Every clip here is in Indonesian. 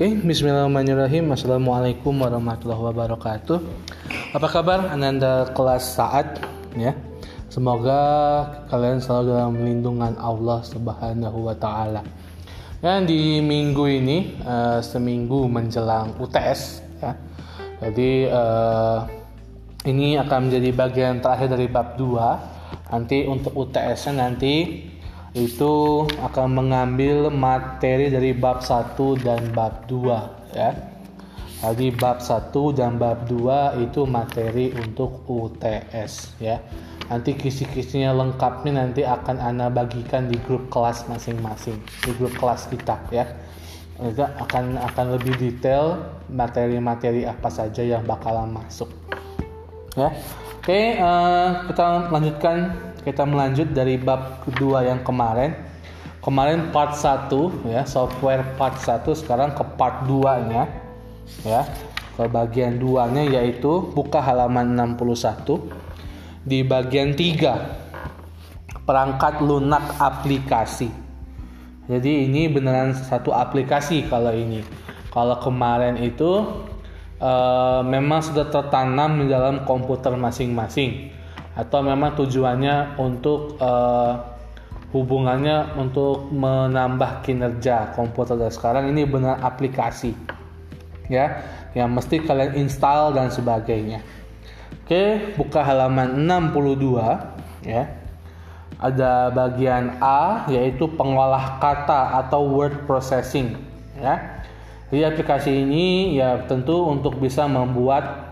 Oke, okay, Bismillahirrahmanirrahim. Assalamualaikum warahmatullahi wabarakatuh. Apa kabar Ananda kelas saat ya? Semoga kalian selalu dalam lindungan Allah Subhanahu wa taala. Dan di minggu ini uh, seminggu menjelang UTS ya. Jadi uh, ini akan menjadi bagian terakhir dari bab 2. Nanti untuk UTS-nya nanti itu akan mengambil materi dari bab 1 dan bab 2 ya. Jadi bab 1 dan bab 2 itu materi untuk UTS ya. Nanti kisi-kisinya lengkapnya nanti akan Ana bagikan di grup kelas masing-masing, di grup kelas kita ya. Itu akan akan lebih detail materi-materi apa saja yang bakalan masuk. Ya. Oke, uh, kita lanjutkan kita melanjut dari bab kedua yang kemarin. Kemarin part 1 ya, software part 1 sekarang ke part 2-nya. Ya. Ke bagian 2-nya yaitu buka halaman 61 di bagian 3 perangkat lunak aplikasi. Jadi ini beneran satu aplikasi kalau ini. Kalau kemarin itu uh, memang sudah tertanam di dalam komputer masing-masing atau memang tujuannya untuk uh, hubungannya untuk menambah kinerja komputer dan sekarang ini benar aplikasi ya yang mesti kalian install dan sebagainya. Oke buka halaman 62 ya. Ada bagian A yaitu pengolah kata atau word processing ya. Jadi aplikasi ini ya tentu untuk bisa membuat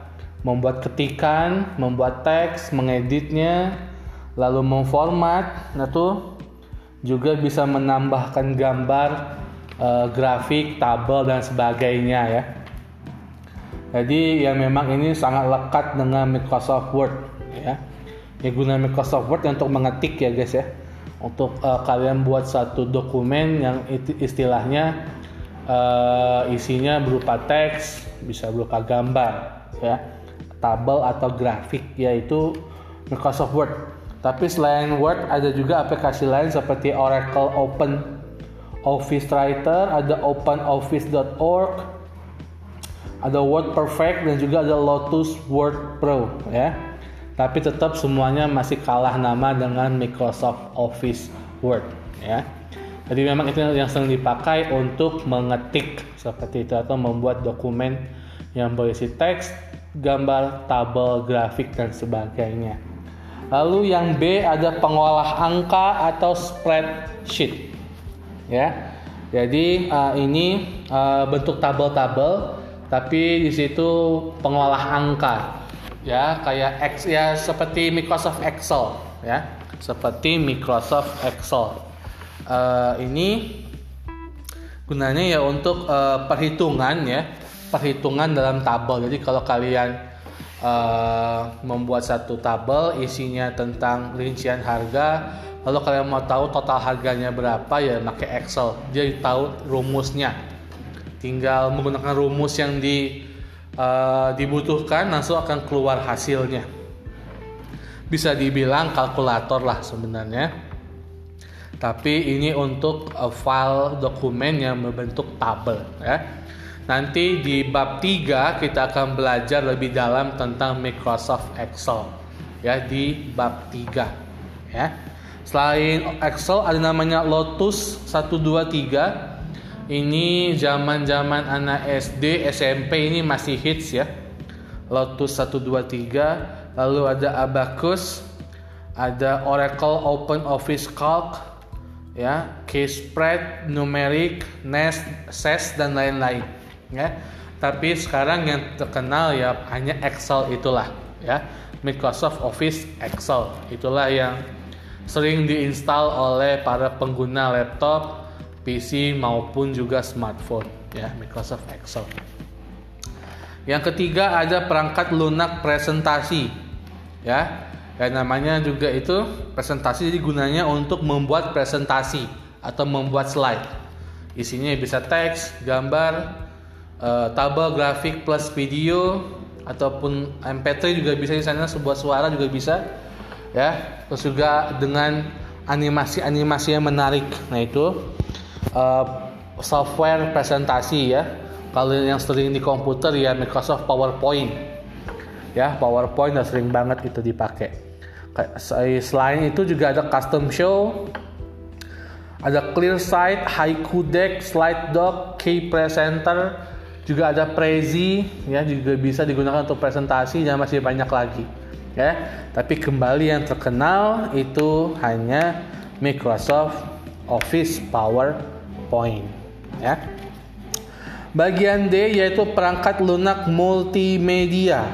membuat ketikan, membuat teks, mengeditnya, lalu memformat, nah tuh juga bisa menambahkan gambar, uh, grafik, tabel dan sebagainya ya. Jadi ya memang ini sangat lekat dengan Microsoft Word ya. Ya guna Microsoft Word untuk mengetik ya guys ya. Untuk uh, kalian buat satu dokumen yang istilahnya uh, isinya berupa teks, bisa berupa gambar ya tabel atau grafik yaitu Microsoft Word. Tapi selain Word ada juga aplikasi lain seperti Oracle Open Office Writer, ada OpenOffice.org, ada Word Perfect dan juga ada Lotus Word Pro ya. Tapi tetap semuanya masih kalah nama dengan Microsoft Office Word ya. Jadi memang itu yang sering dipakai untuk mengetik seperti itu atau membuat dokumen yang berisi teks, gambar, tabel, grafik dan sebagainya. Lalu yang B ada pengolah angka atau spreadsheet. Ya. Jadi uh, ini uh, bentuk tabel-tabel tapi di situ pengolah angka. Ya, kayak X ya seperti Microsoft Excel ya. Seperti Microsoft Excel. Uh, ini gunanya ya untuk uh, perhitungan ya perhitungan dalam tabel. Jadi kalau kalian uh, membuat satu tabel isinya tentang rincian harga, lalu kalian mau tahu total harganya berapa ya pakai Excel. Jadi tahu rumusnya. Tinggal menggunakan rumus yang di uh, dibutuhkan langsung akan keluar hasilnya. Bisa dibilang kalkulator lah sebenarnya. Tapi ini untuk uh, file dokumen yang berbentuk tabel ya. Nanti di bab 3 kita akan belajar lebih dalam tentang Microsoft Excel ya di bab 3 ya. Selain Excel ada namanya Lotus 123. Ini zaman-zaman anak SD, SMP ini masih hits ya. Lotus 123, lalu ada Abacus, ada Oracle Open Office Calc, ya, Kspread, Numeric, Nest, SES dan lain-lain ya. Tapi sekarang yang terkenal ya hanya Excel itulah ya. Microsoft Office Excel. Itulah yang sering diinstal oleh para pengguna laptop PC maupun juga smartphone ya Microsoft Excel. Yang ketiga ada perangkat lunak presentasi ya. Ya namanya juga itu presentasi jadi gunanya untuk membuat presentasi atau membuat slide. Isinya bisa teks gambar uh, tabel grafik plus video ataupun MP3 juga bisa di sana sebuah suara juga bisa ya. Terus juga dengan animasi-animasi yang menarik nah itu. Uh, software presentasi ya. Kalau yang sering di komputer ya Microsoft PowerPoint ya. PowerPoint udah sering banget itu dipakai. Selain itu juga ada custom show ada clear sight, haiku deck, slide dock, key presenter, juga ada Prezi ya juga bisa digunakan untuk presentasi dan masih banyak lagi ya. Tapi kembali yang terkenal itu hanya Microsoft Office PowerPoint ya. Bagian D yaitu perangkat lunak multimedia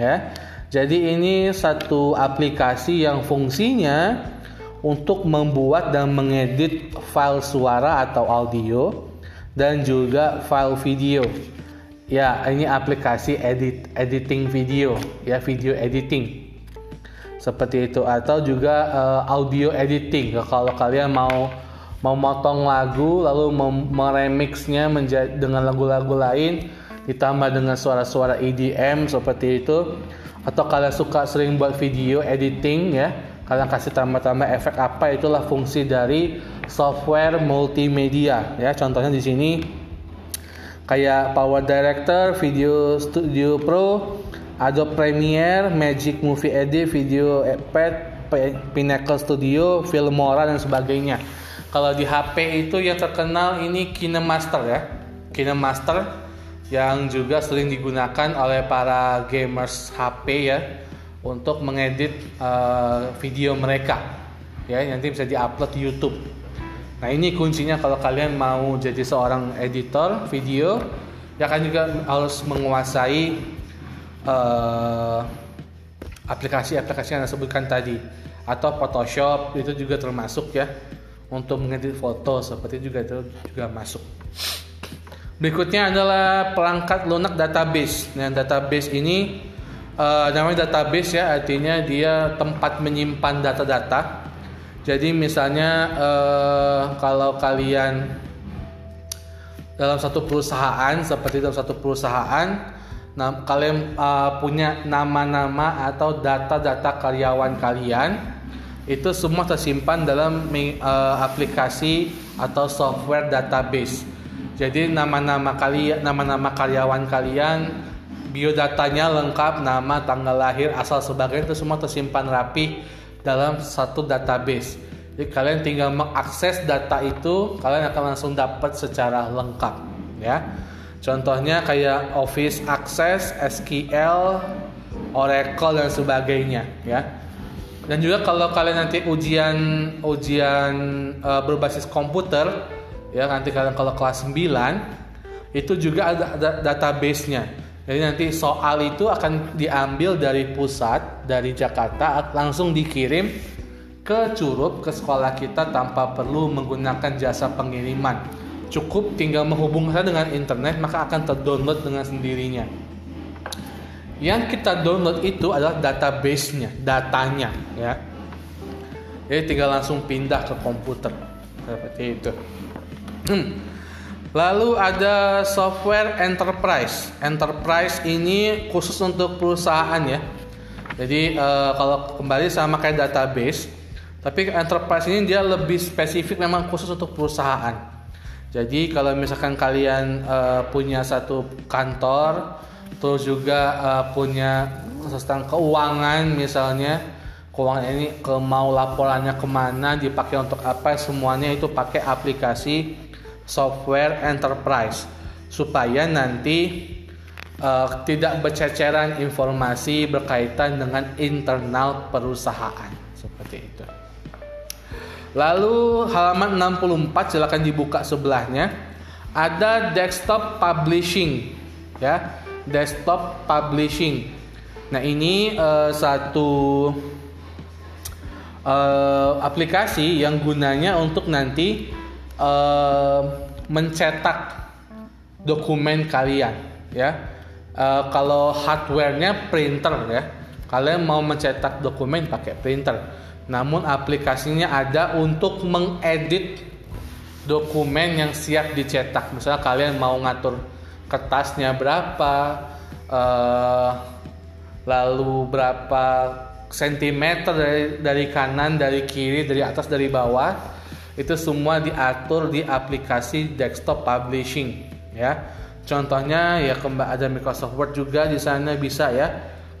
ya. Jadi ini satu aplikasi yang fungsinya untuk membuat dan mengedit file suara atau audio dan juga file video. Ya, ini aplikasi edit editing video, ya video editing. Seperti itu atau juga uh, audio editing. Kalau kalian mau mau motong lagu lalu meremixnya menjadi dengan lagu-lagu lain ditambah dengan suara-suara EDM seperti itu atau kalian suka sering buat video editing ya kalian kasih tambah-tambah efek apa itulah fungsi dari software multimedia ya contohnya di sini kayak Power Director, Video Studio Pro, Adobe Premiere, Magic Movie Edit, Video Pad, Pinnacle Studio, Filmora dan sebagainya. Kalau di HP itu yang terkenal ini KineMaster ya. KineMaster yang juga sering digunakan oleh para gamers HP ya untuk mengedit uh, video mereka ya nanti bisa diupload di YouTube. Nah ini kuncinya kalau kalian mau jadi seorang editor video ya kan juga harus menguasai uh, aplikasi-aplikasi yang disebutkan tadi atau Photoshop itu juga termasuk ya untuk mengedit foto seperti juga itu juga masuk. Berikutnya adalah perangkat lunak database. Nah, database ini uh, namanya database ya artinya dia tempat menyimpan data-data jadi misalnya uh, kalau kalian dalam satu perusahaan seperti dalam satu perusahaan nah, kalian uh, punya nama-nama atau data-data karyawan kalian itu semua tersimpan dalam uh, aplikasi atau software database. Jadi nama-nama kalian, nama-nama karyawan kalian biodatanya lengkap, nama, tanggal lahir, asal sebagainya itu semua tersimpan rapi dalam satu database. Jadi kalian tinggal mengakses data itu, kalian akan langsung dapat secara lengkap, ya. Contohnya kayak Office Access, SQL, Oracle dan sebagainya, ya. Dan juga kalau kalian nanti ujian ujian uh, berbasis komputer, ya nanti kalian kalau kelas 9 itu juga ada, ada database-nya jadi nanti soal itu akan diambil dari pusat dari Jakarta langsung dikirim ke Curup ke sekolah kita tanpa perlu menggunakan jasa pengiriman. Cukup tinggal menghubungkan dengan internet maka akan terdownload dengan sendirinya. Yang kita download itu adalah database-nya, datanya ya. Jadi tinggal langsung pindah ke komputer seperti itu. Hmm. Lalu ada software enterprise. Enterprise ini khusus untuk perusahaan ya. Jadi uh, kalau kembali sama kayak database, tapi enterprise ini dia lebih spesifik memang khusus untuk perusahaan. Jadi kalau misalkan kalian uh, punya satu kantor, terus juga uh, punya tentang keuangan misalnya, keuangan ini ke mau laporannya ke mana, dipakai untuk apa, semuanya itu pakai aplikasi software enterprise supaya nanti uh, tidak berceceran informasi berkaitan dengan internal perusahaan seperti itu. Lalu halaman 64 silakan dibuka sebelahnya ada desktop publishing ya desktop publishing. Nah ini uh, satu uh, aplikasi yang gunanya untuk nanti mencetak dokumen kalian ya. Uh, kalau hardwarenya printer ya. Kalian mau mencetak dokumen pakai printer. Namun aplikasinya ada untuk mengedit dokumen yang siap dicetak. Misalnya kalian mau ngatur kertasnya berapa uh, lalu berapa sentimeter dari dari kanan dari kiri dari atas dari bawah itu semua diatur di aplikasi desktop publishing ya Contohnya ya ada Microsoft Word juga di sana bisa ya.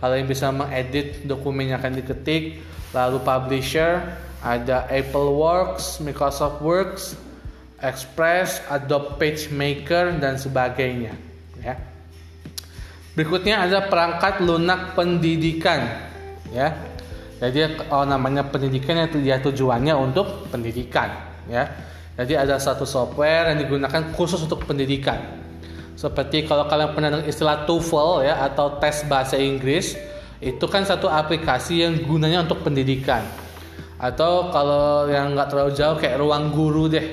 Kalian bisa mengedit dokumen yang akan diketik. Lalu publisher ada Apple Works, Microsoft Works, Express, Adobe PageMaker dan sebagainya ya. Berikutnya ada perangkat lunak pendidikan ya. Jadi oh, namanya pendidikan itu dia tujuannya untuk pendidikan ya. Jadi ada satu software yang digunakan khusus untuk pendidikan. Seperti kalau kalian pernah dengar istilah TOEFL ya atau tes bahasa Inggris, itu kan satu aplikasi yang gunanya untuk pendidikan. Atau kalau yang nggak terlalu jauh kayak ruang guru deh.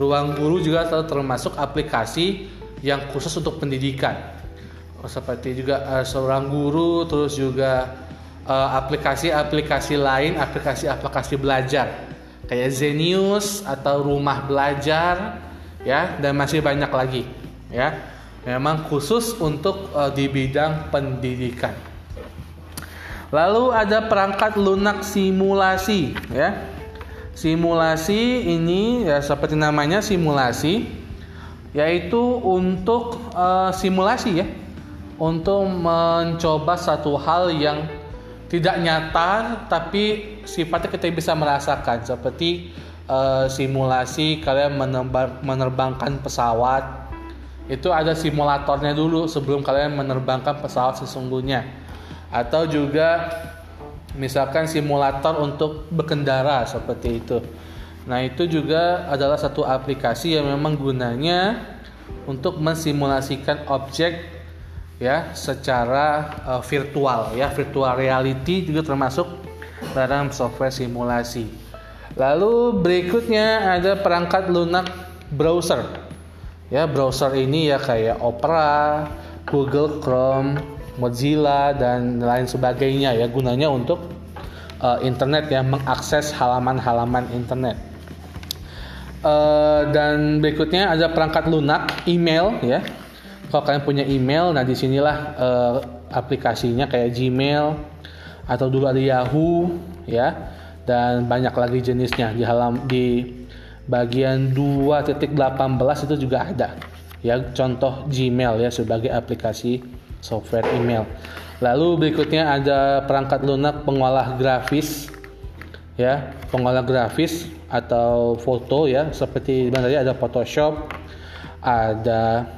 Ruang guru juga termasuk aplikasi yang khusus untuk pendidikan. Seperti juga uh, seorang guru, terus juga eh, aplikasi-aplikasi uh, lain, aplikasi-aplikasi belajar kayak Zenius atau Rumah Belajar, ya, dan masih banyak lagi, ya memang khusus untuk uh, di bidang pendidikan. Lalu ada perangkat lunak simulasi ya. Simulasi ini ya seperti namanya simulasi yaitu untuk uh, simulasi ya. Untuk mencoba satu hal yang tidak nyata tapi sifatnya kita bisa merasakan. Seperti uh, simulasi kalian menerbangkan pesawat. Itu ada simulatornya dulu sebelum kalian menerbangkan pesawat sesungguhnya. Atau juga misalkan simulator untuk berkendara seperti itu. Nah itu juga adalah satu aplikasi yang memang gunanya untuk mensimulasikan objek ya secara uh, virtual ya virtual reality juga termasuk dalam software simulasi lalu berikutnya ada perangkat lunak browser ya browser ini ya kayak Opera, Google Chrome, Mozilla dan lain sebagainya ya gunanya untuk uh, internet ya mengakses halaman-halaman internet. Uh, dan berikutnya ada perangkat lunak email ya. Kalau kalian punya email, nah di sinilah uh, aplikasinya kayak Gmail atau dulu ada Yahoo ya. Dan banyak lagi jenisnya. Di halam di bagian 2.18 itu juga ada ya. Contoh Gmail ya sebagai aplikasi software email. Lalu berikutnya ada perangkat lunak pengolah grafis ya, pengolah grafis atau foto ya. Seperti tadi ada Photoshop, ada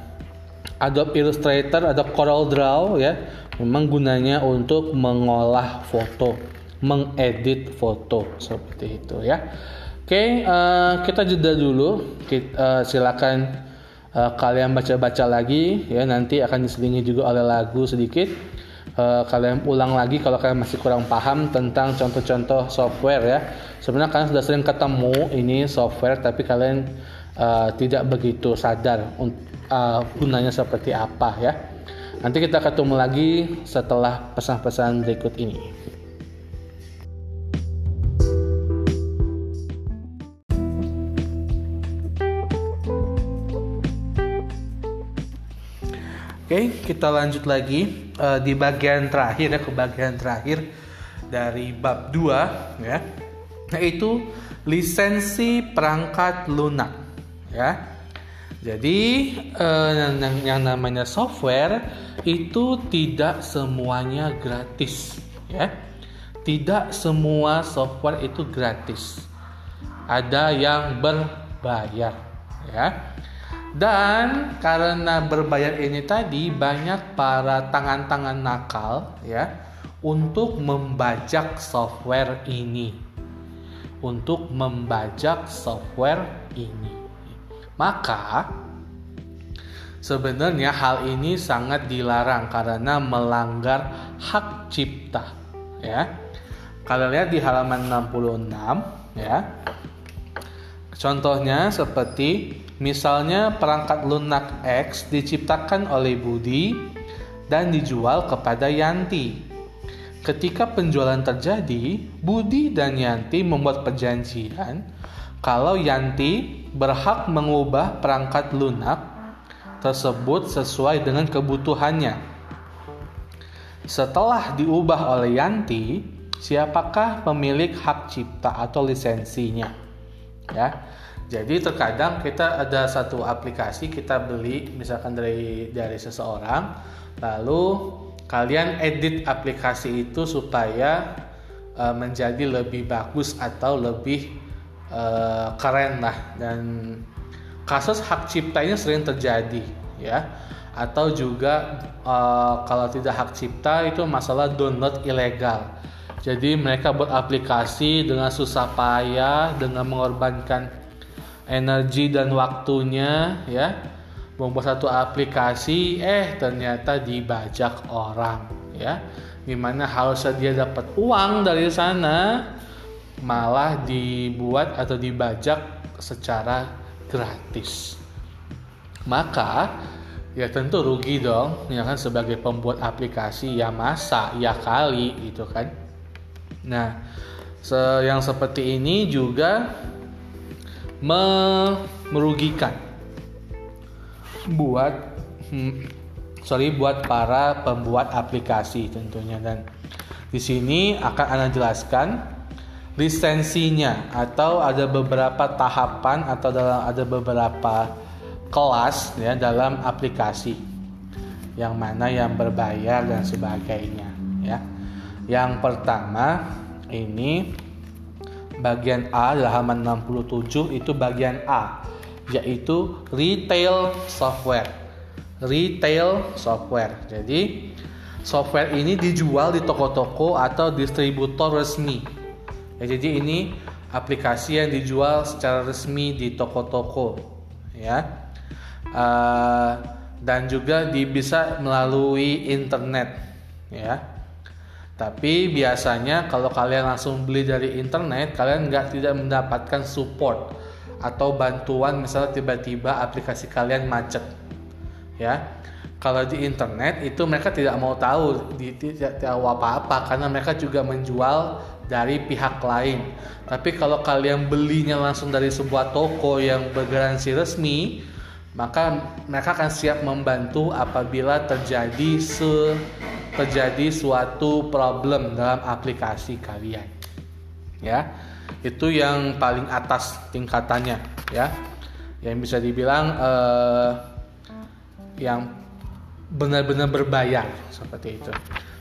Adobe Illustrator, ada Corel Draw ya. Memang gunanya untuk mengolah foto, mengedit foto seperti itu ya. Oke, uh, kita jeda dulu. Kita, uh, eh, silakan uh, kalian baca-baca lagi ya. Nanti akan diselingi juga oleh lagu sedikit. Uh, kalian ulang lagi kalau kalian masih kurang paham tentang contoh-contoh software ya. Sebenarnya kalian sudah sering ketemu ini software, tapi kalian uh, tidak begitu sadar uh, gunanya seperti apa ya. Nanti kita ketemu lagi setelah pesan-pesan berikut ini. Oke, kita lanjut lagi uh, di bagian terakhir ya ke bagian terakhir dari bab 2 ya. Yaitu lisensi perangkat lunak ya. Jadi uh, yang, yang namanya software itu tidak semuanya gratis ya. Tidak semua software itu gratis. Ada yang berbayar ya. Dan karena berbayar ini tadi banyak para tangan-tangan nakal ya untuk membajak software ini. Untuk membajak software ini. Maka sebenarnya hal ini sangat dilarang karena melanggar hak cipta ya. Kalian lihat di halaman 66 ya. Contohnya seperti Misalnya perangkat lunak X diciptakan oleh Budi dan dijual kepada Yanti. Ketika penjualan terjadi, Budi dan Yanti membuat perjanjian kalau Yanti berhak mengubah perangkat lunak tersebut sesuai dengan kebutuhannya. Setelah diubah oleh Yanti, siapakah pemilik hak cipta atau lisensinya? Ya. Jadi terkadang kita ada satu aplikasi kita beli misalkan dari dari seseorang, lalu kalian edit aplikasi itu supaya uh, menjadi lebih bagus atau lebih uh, keren lah. Dan kasus hak cipta ini sering terjadi ya. Atau juga uh, kalau tidak hak cipta itu masalah download ilegal. Jadi mereka buat aplikasi dengan susah payah dengan mengorbankan energi dan waktunya ya. Membuat satu aplikasi eh ternyata dibajak orang ya. Di mana harusnya dia dapat uang dari sana malah dibuat atau dibajak secara gratis. Maka ya tentu rugi dong ya kan sebagai pembuat aplikasi ya masa ya kali gitu kan. Nah yang seperti ini juga merugikan. Buat hmm, sorry buat para pembuat aplikasi tentunya. Dan di sini akan anda jelaskan lisensinya atau ada beberapa tahapan atau dalam ada beberapa kelas ya dalam aplikasi yang mana yang berbayar dan sebagainya ya yang pertama ini bagian A halaman 67 itu bagian A yaitu retail software. Retail software. Jadi software ini dijual di toko-toko atau distributor resmi. Ya, jadi ini aplikasi yang dijual secara resmi di toko-toko ya. Uh, dan juga di, bisa melalui internet ya tapi biasanya kalau kalian langsung beli dari internet, kalian nggak tidak mendapatkan support atau bantuan misalnya tiba-tiba aplikasi kalian macet. Ya, kalau di internet itu mereka tidak mau tahu, tidak tahu apa-apa karena mereka juga menjual dari pihak lain. Tapi kalau kalian belinya langsung dari sebuah toko yang bergaransi resmi, maka mereka akan siap membantu apabila terjadi se terjadi suatu problem dalam aplikasi kalian. Ya. Itu yang paling atas tingkatannya, ya. Yang bisa dibilang eh, yang benar-benar berbayar seperti itu.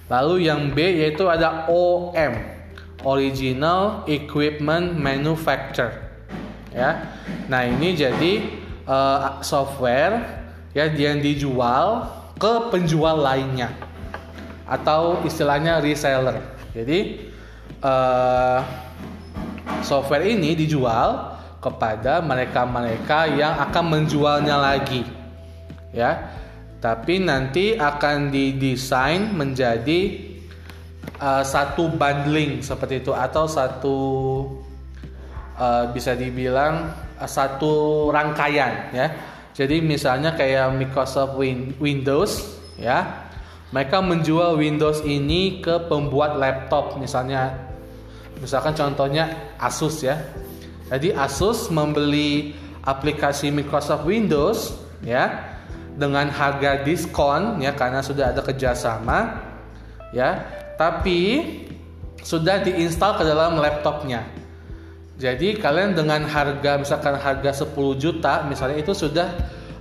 Lalu yang B yaitu ada OM, Original Equipment Manufacturer. Ya. Nah, ini jadi uh, software ya yang dijual ke penjual lainnya atau istilahnya reseller. Jadi uh, software ini dijual kepada mereka-mereka yang akan menjualnya lagi, ya. Tapi nanti akan didesain menjadi uh, satu bundling seperti itu atau satu uh, bisa dibilang uh, satu rangkaian, ya. Jadi misalnya kayak Microsoft Win Windows, ya. Mereka menjual Windows ini ke pembuat laptop misalnya. Misalkan contohnya Asus ya. Jadi Asus membeli aplikasi Microsoft Windows ya dengan harga diskon ya karena sudah ada kerjasama ya tapi sudah diinstal ke dalam laptopnya. Jadi kalian dengan harga misalkan harga 10 juta misalnya itu sudah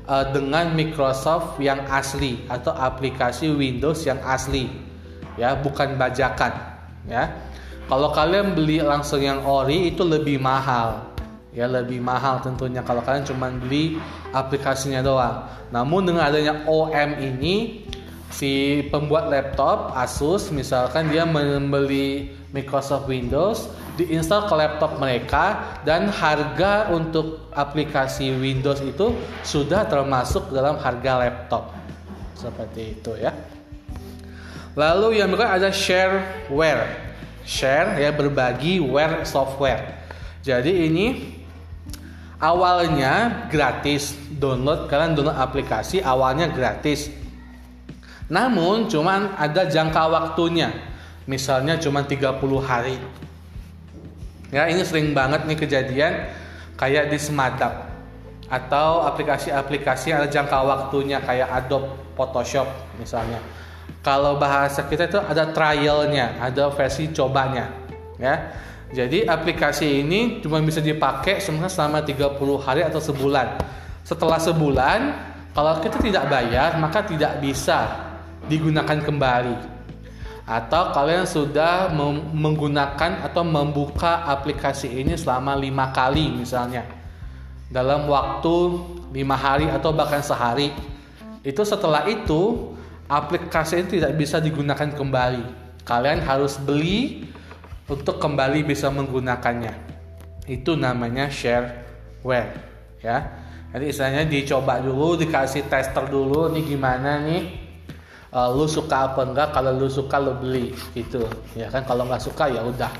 uh, dengan Microsoft yang asli atau aplikasi Windows yang asli. Ya bukan bajakan ya. Kalau kalian beli langsung yang ori itu lebih mahal. Ya lebih mahal tentunya kalau kalian cuma beli aplikasinya doang. Namun dengan adanya OM ini si pembuat laptop Asus misalkan dia membeli Microsoft Windows diinstal ke laptop mereka dan harga untuk aplikasi Windows itu sudah termasuk dalam harga laptop. Seperti itu ya. Lalu yang berikutnya ada shareware. Share ya berbagi ware software. Jadi ini awalnya gratis download kalian download aplikasi awalnya gratis namun cuman ada jangka waktunya misalnya cuma 30 hari Ya, ini sering banget nih kejadian kayak di Semadap atau aplikasi-aplikasi ada jangka waktunya kayak Adobe Photoshop misalnya. Kalau bahasa kita itu ada trialnya, ada versi cobanya, ya. Jadi aplikasi ini cuma bisa dipakai selama 30 hari atau sebulan. Setelah sebulan, kalau kita tidak bayar, maka tidak bisa digunakan kembali. Atau kalian sudah menggunakan atau membuka aplikasi ini selama lima kali misalnya dalam waktu lima hari atau bahkan sehari. Itu setelah itu aplikasi ini tidak bisa digunakan kembali. Kalian harus beli untuk kembali bisa menggunakannya. Itu namanya shareware ya. Jadi istilahnya dicoba dulu, dikasih tester dulu nih gimana nih uh, lu suka apa enggak kalau lu suka lu beli gitu. Ya kan kalau nggak suka ya udah.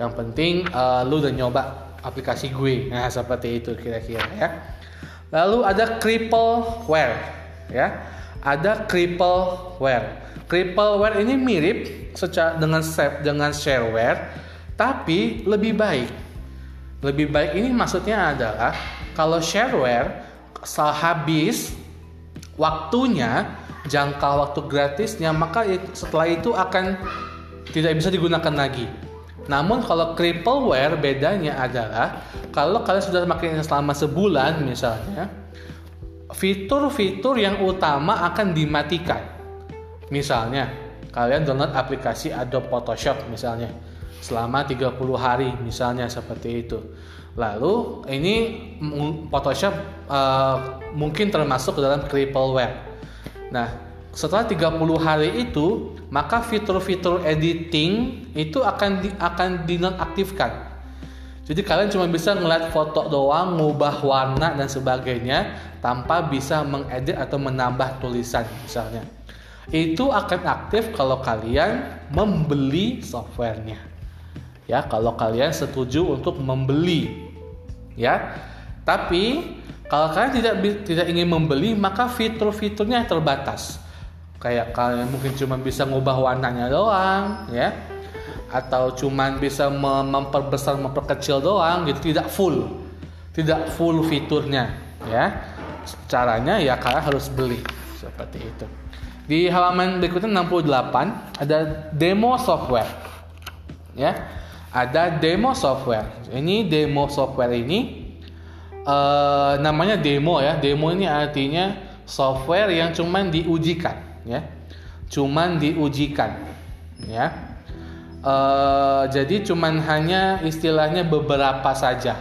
Yang penting uh, lu udah nyoba aplikasi gue. Nah seperti itu kira-kira ya. Lalu ada crippleware ya. Ada crippleware crippleware ini mirip secara dengan dengan shareware tapi lebih baik. Lebih baik ini maksudnya adalah kalau shareware sehabis waktunya jangka waktu gratisnya maka setelah itu akan tidak bisa digunakan lagi. Namun kalau crippleware bedanya adalah kalau kalian sudah makainya selama sebulan misalnya fitur-fitur yang utama akan dimatikan. Misalnya kalian download aplikasi Adobe Photoshop misalnya selama 30 hari misalnya seperti itu. Lalu ini Photoshop uh, mungkin termasuk dalam crippleware. Nah, setelah 30 hari itu, maka fitur-fitur editing itu akan di, akan dinonaktifkan. Jadi kalian cuma bisa ngeliat foto doang, ngubah warna dan sebagainya tanpa bisa mengedit atau menambah tulisan misalnya itu akan aktif kalau kalian membeli softwarenya. Ya, kalau kalian setuju untuk membeli. Ya. Tapi kalau kalian tidak tidak ingin membeli, maka fitur-fiturnya terbatas. Kayak kalian mungkin cuma bisa ngubah warnanya doang, ya. Atau cuma bisa memperbesar memperkecil doang gitu, tidak full. Tidak full fiturnya, ya. Caranya ya kalian harus beli seperti itu. Di halaman berikutnya 68 ada demo software. Ya. Ada demo software. Ini demo software ini uh, namanya demo ya. Demo ini artinya software yang cuman diujikan ya. Cuman diujikan ya. Uh, jadi cuman hanya istilahnya beberapa saja.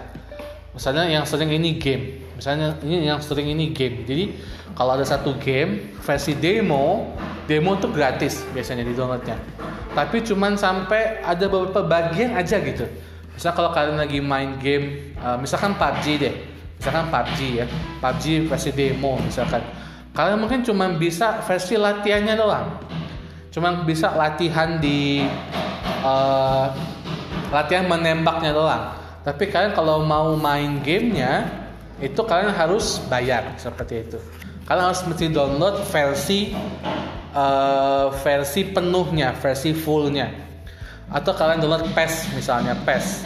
Misalnya yang sering ini game. Misalnya ini yang sering ini game. Jadi kalau ada satu game versi demo demo itu gratis biasanya di downloadnya tapi cuman sampai ada beberapa bagian aja gitu misal kalau kalian lagi main game uh, misalkan PUBG deh misalkan PUBG ya PUBG versi demo misalkan kalian mungkin cuma bisa versi latihannya doang cuma bisa latihan di uh, latihan menembaknya doang tapi kalian kalau mau main gamenya itu kalian harus bayar seperti itu kalian harus mesti download versi uh, versi penuhnya, versi fullnya. Atau kalian download PES misalnya, PES.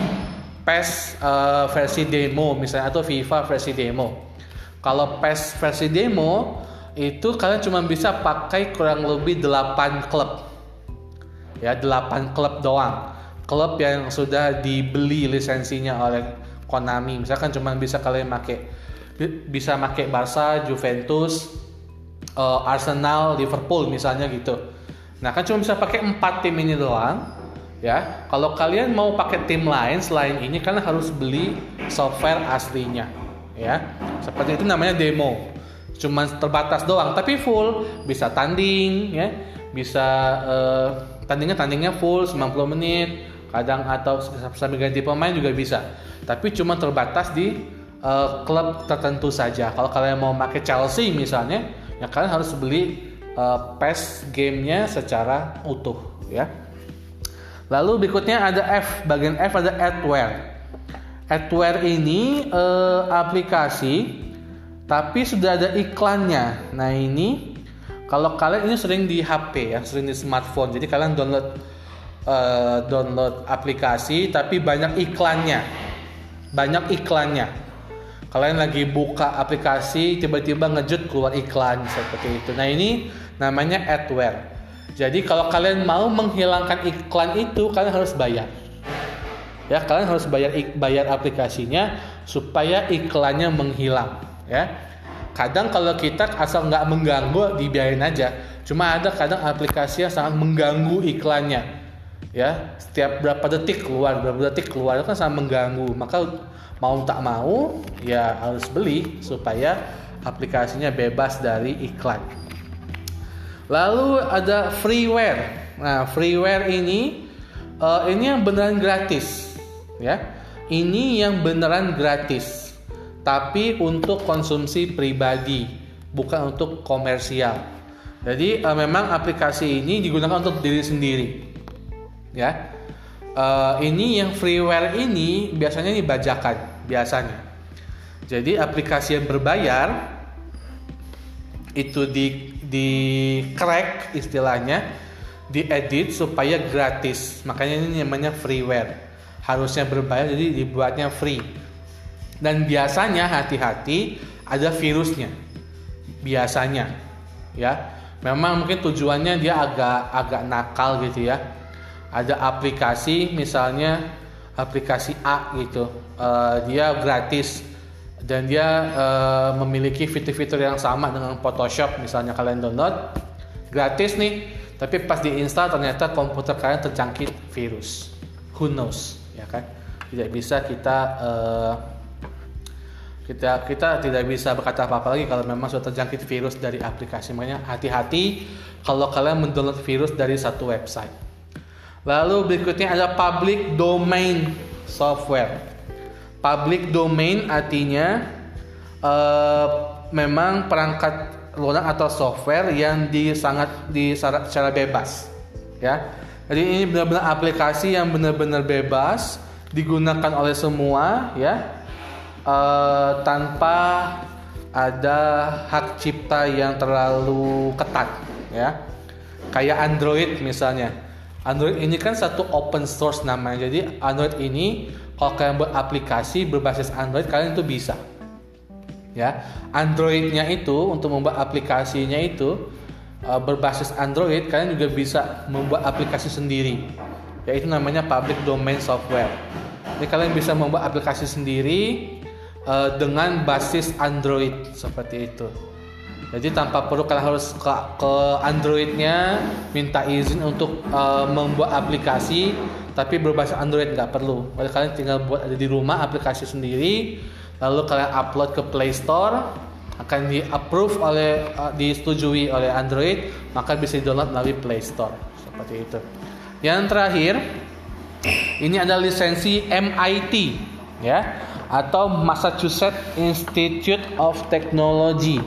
PES uh, versi demo misalnya atau FIFA versi demo. Kalau PES versi demo itu kalian cuma bisa pakai kurang lebih 8 klub. Ya, 8 klub doang. Klub yang sudah dibeli lisensinya oleh Konami. Misalkan cuma bisa kalian pakai bisa pakai Barca, Juventus, uh, Arsenal, Liverpool misalnya gitu. Nah kan cuma bisa pakai empat tim ini doang. Ya, kalau kalian mau pakai tim lain selain ini, kalian harus beli software aslinya. Ya, seperti itu namanya demo. Cuma terbatas doang, tapi full bisa tanding, ya, bisa uh, tandingnya tandingnya full 90 menit, kadang atau sambil ganti pemain juga bisa. Tapi cuma terbatas di uh, klub tertentu saja. Kalau kalian mau pakai Chelsea misalnya, ya kalian harus beli uh, PES gamenya secara utuh ya. Lalu berikutnya ada F, bagian F ada adware. Adware ini uh, aplikasi tapi sudah ada iklannya. Nah ini kalau kalian ini sering di HP ya, sering di smartphone. Jadi kalian download uh, download aplikasi tapi banyak iklannya. Banyak iklannya kalian lagi buka aplikasi tiba-tiba ngejut keluar iklan seperti itu nah ini namanya adware jadi kalau kalian mau menghilangkan iklan itu kalian harus bayar. Ya kalian harus bayar bayar aplikasinya supaya iklannya menghilang ya. Kadang kalau kita asal nggak mengganggu dibiarin aja. Cuma ada kadang aplikasi yang sangat mengganggu iklannya ya. Setiap berapa detik keluar berapa detik keluar itu kan sangat mengganggu. Maka mau tak mau ya harus beli supaya aplikasinya bebas dari iklan lalu ada freeware. Nah freeware ini uh, ini yang beneran gratis ya. Ini yang beneran gratis tapi untuk konsumsi pribadi bukan untuk komersial. Jadi uh, memang aplikasi ini digunakan untuk diri sendiri ya. Uh, ini yang freeware ini biasanya ini bajakan biasanya. Jadi aplikasi yang berbayar itu di di crack istilahnya diedit supaya gratis. Makanya ini namanya freeware. Harusnya berbayar jadi dibuatnya free. Dan biasanya hati-hati ada virusnya. Biasanya ya. Memang mungkin tujuannya dia agak agak nakal gitu ya. Ada aplikasi misalnya aplikasi A gitu. Uh, dia gratis dan dia uh, memiliki fitur-fitur yang sama dengan Photoshop misalnya kalian download gratis nih. Tapi pas diinstal ternyata komputer kalian terjangkit virus. Who knows ya kan? Tidak bisa kita uh, kita kita tidak bisa berkata apa-apa lagi kalau memang sudah terjangkit virus dari aplikasi. Makanya hati-hati kalau kalian mendownload virus dari satu website. Lalu berikutnya ada public domain software public domain artinya uh, memang perangkat lunak atau software yang di sangat di secara bebas ya. Jadi ini benar-benar aplikasi yang benar-benar bebas digunakan oleh semua ya. Uh, tanpa ada hak cipta yang terlalu ketat ya. Kayak Android misalnya. Android ini kan satu open source namanya. Jadi Android ini kalau kalian buat aplikasi berbasis Android kalian itu bisa. Ya Androidnya itu untuk membuat aplikasinya itu uh, berbasis Android kalian juga bisa membuat aplikasi sendiri yaitu namanya public domain software. Jadi kalian bisa membuat aplikasi sendiri uh, dengan basis Android seperti itu. Jadi tanpa perlu kalian harus ke, ke Androidnya minta izin untuk uh, membuat aplikasi tapi berbasis Android nggak perlu. Kalian tinggal buat ada di rumah aplikasi sendiri lalu kalian upload ke Play Store akan di approve oleh uh, disetujui oleh Android maka bisa di download melalui Play Store. Seperti itu. Yang terakhir ini ada lisensi MIT ya atau Massachusetts Institute of Technology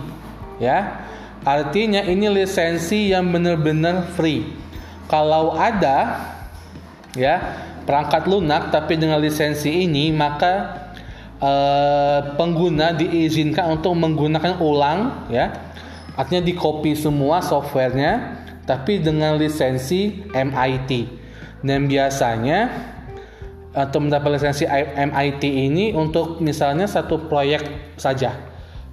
ya. Artinya ini lisensi yang benar-benar free. Kalau ada ya perangkat lunak tapi dengan lisensi ini maka uh, pengguna diizinkan untuk menggunakan ulang ya. Artinya di copy semua softwarenya tapi dengan lisensi MIT dan biasanya untuk mendapat lisensi MIT ini untuk misalnya satu proyek saja.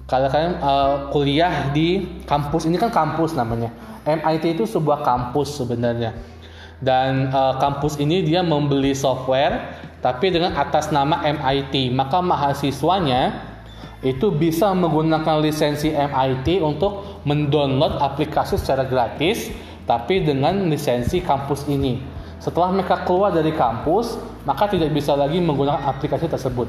Kalau kalian uh, kuliah di kampus ini kan kampus namanya. MIT itu sebuah kampus sebenarnya dan uh, kampus ini dia membeli software tapi dengan atas nama MIT maka mahasiswanya itu bisa menggunakan lisensi MIT untuk mendownload aplikasi secara gratis tapi dengan lisensi kampus ini. Setelah mereka keluar dari kampus maka tidak bisa lagi menggunakan aplikasi tersebut.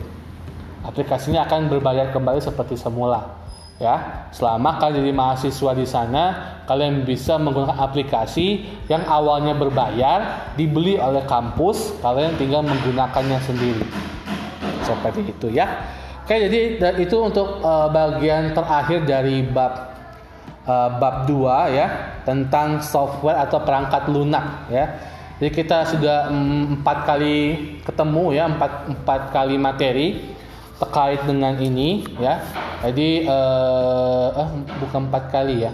Aplikasinya akan berbayar kembali seperti semula ya selama kalian jadi mahasiswa di sana kalian bisa menggunakan aplikasi yang awalnya berbayar dibeli oleh kampus kalian tinggal menggunakannya sendiri. Seperti itu ya. Oke jadi itu untuk uh, bagian terakhir dari bab uh, bab 2 ya tentang software atau perangkat lunak ya. Jadi kita sudah mm, empat kali ketemu ya empat empat kali materi terkait dengan ini ya. Jadi uh, eh bukan empat kali ya.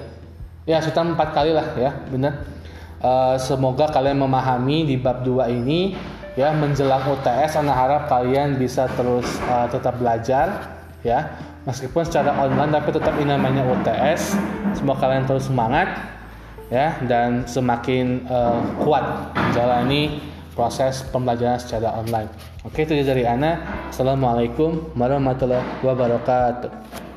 Ya sudah empat kali lah ya, benar. Uh, semoga kalian memahami di bab 2 ini ya menjelang UTS anak harap kalian bisa terus uh, tetap belajar ya meskipun secara online tapi tetap ini namanya UTS semoga kalian terus semangat ya dan semakin uh, kuat menjalani proses pembelajaran secara online. Oke, itu dari Ana. Assalamualaikum warahmatullahi wabarakatuh.